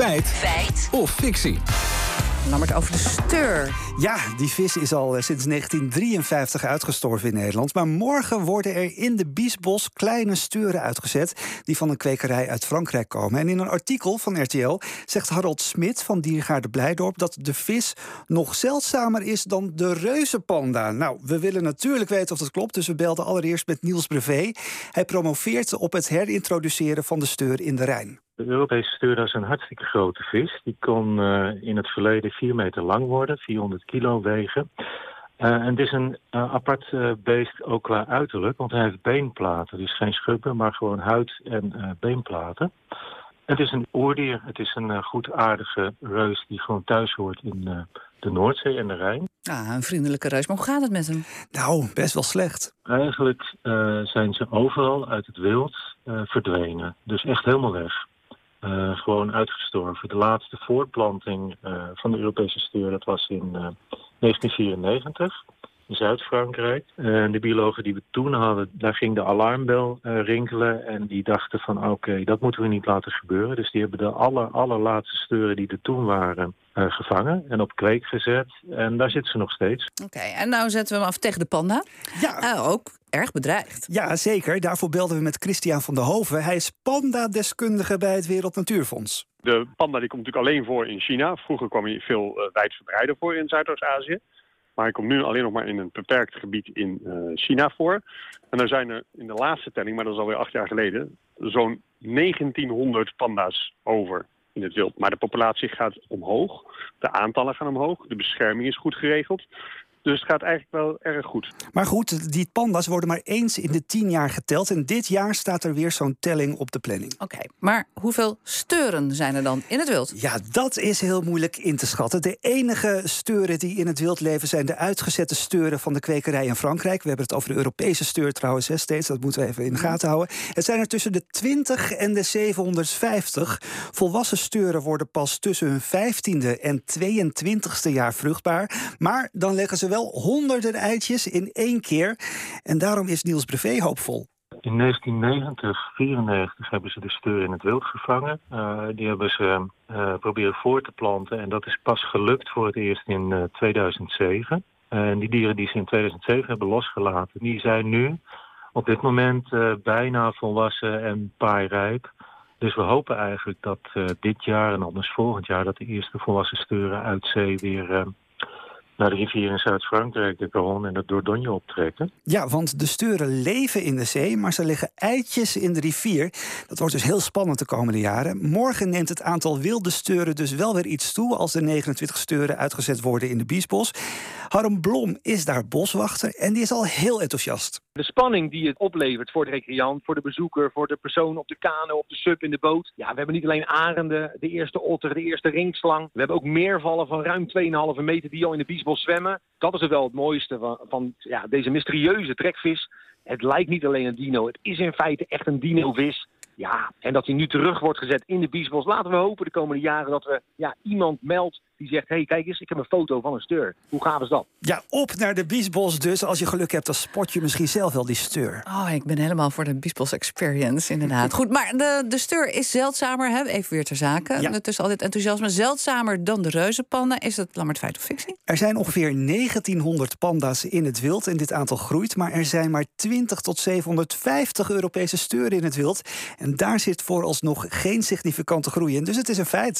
Feit. Feit. Of fictie. Lammert over de steur. Ja, die vis is al eh, sinds 1953 uitgestorven in Nederland. Maar morgen worden er in de Biesbos kleine steuren uitgezet... die van een kwekerij uit Frankrijk komen. En in een artikel van RTL zegt Harold Smit van Diergaarde Blijdorp... dat de vis nog zeldzamer is dan de reuzenpanda. Nou, we willen natuurlijk weten of dat klopt... dus we belden allereerst met Niels Brevé. Hij promoveert op het herintroduceren van de steur in de Rijn. De Europese steur is een hartstikke grote vis. Die kon uh, in het verleden 4 meter lang worden, 400 kilo wegen. Uh, en het is een uh, apart beest ook qua uiterlijk, want hij heeft beenplaten. Dus geen schuppen, maar gewoon huid en beenplaten. Het is een oerdier, het is een goed aardige reus die gewoon thuis hoort in de Noordzee en de Rijn. Ah, een vriendelijke reus. Maar hoe gaat het met hem? Nou, best wel slecht. Eigenlijk zijn ze overal uit het wild verdwenen. Dus echt helemaal weg. Uh, gewoon uitgestorven. De laatste voortplanting uh, van de Europese steur, dat was in uh, 1994 Zuid-Frankrijk. de biologen die we toen hadden, daar ging de alarmbel rinkelen en die dachten van oké, okay, dat moeten we niet laten gebeuren. Dus die hebben de aller, allerlaatste steuren die er toen waren gevangen en op kweek gezet. En daar zitten ze nog steeds. Oké, okay, en nou zetten we hem af tegen de panda. Ja. ook erg bedreigd. Ja, zeker. Daarvoor belden we met Christian van der Hoven. Hij is panda-deskundige bij het Wereld Natuurfonds. De panda die komt natuurlijk alleen voor in China. Vroeger kwam hij veel uh, wijdverbreider voor in Zuidoost-Azië. Maar hij komt nu alleen nog maar in een beperkt gebied in uh, China voor. En er zijn er in de laatste telling, maar dat is alweer acht jaar geleden... zo'n 1900 panda's over in het wild. Maar de populatie gaat omhoog. De aantallen gaan omhoog. De bescherming is goed geregeld. Dus het gaat eigenlijk wel erg goed. Maar goed, die panda's worden maar eens in de tien jaar geteld. En dit jaar staat er weer zo'n telling op de planning. Oké, okay, maar hoeveel steuren zijn er dan in het wild? Ja, dat is heel moeilijk in te schatten. De enige steuren die in het wild leven zijn de uitgezette steuren van de kwekerij in Frankrijk. We hebben het over de Europese steur trouwens hè, steeds. Dat moeten we even in de gaten houden. Het zijn er tussen de 20 en de 750. Volwassen steuren worden pas tussen hun 15e en 22e jaar vruchtbaar. Maar dan leggen ze wel honderden eitjes in één keer. En daarom is Niels Brevé hoopvol. In 1990, 94 hebben ze de steur in het wild gevangen. Uh, die hebben ze uh, proberen voor te planten. En dat is pas gelukt voor het eerst in uh, 2007. En die dieren die ze in 2007 hebben losgelaten, die zijn nu op dit moment bijna volwassen en paairijp. Dus we hopen eigenlijk dat dit jaar en anders volgend jaar... dat de eerste volwassen steuren uit zee weer naar de rivier in Zuid-Frankrijk, de Garonne en de Dordogne optrekken. Ja, want de steuren leven in de zee, maar ze leggen eitjes in de rivier. Dat wordt dus heel spannend de komende jaren. Morgen neemt het aantal wilde steuren dus wel weer iets toe... als de 29 steuren uitgezet worden in de Biesbos. Harm Blom is daar boswachter en die is al heel enthousiast. De spanning die het oplevert voor de recreant, voor de bezoeker... voor de persoon op de kano, op de sub, in de boot. Ja, we hebben niet alleen arenden, de eerste otter, de eerste ringslang. We hebben ook meervallen van ruim 2,5 meter die al in de Biesbos zwemmen. Dat is er wel het mooiste van, van ja, deze mysterieuze trekvis. Het lijkt niet alleen een dino, het is in feite echt een dino-vis. Ja, en dat hij nu terug wordt gezet in de Biesbos. Laten we hopen de komende jaren dat we ja, iemand meldt die zegt... hé, hey, kijk eens, ik heb een foto van een steur. Hoe gaaf is dat? Ja, op naar de Biesbos dus. Als je geluk hebt, dan spot je misschien zelf wel die steur. Oh, ik ben helemaal voor de Biesbos Experience, inderdaad. Goed, maar de, de steur is zeldzamer, hè? even weer ter zake. Ja. Tussen al dit enthousiasme. Zeldzamer dan de reuzenpanda. Is dat Lammert feit of fictie? Er zijn ongeveer 1900 panda's in het wild en dit aantal groeit. Maar er zijn maar 20 tot 750 Europese steuren in het wild. En daar zit vooralsnog geen significante groei in. Dus het is een feit.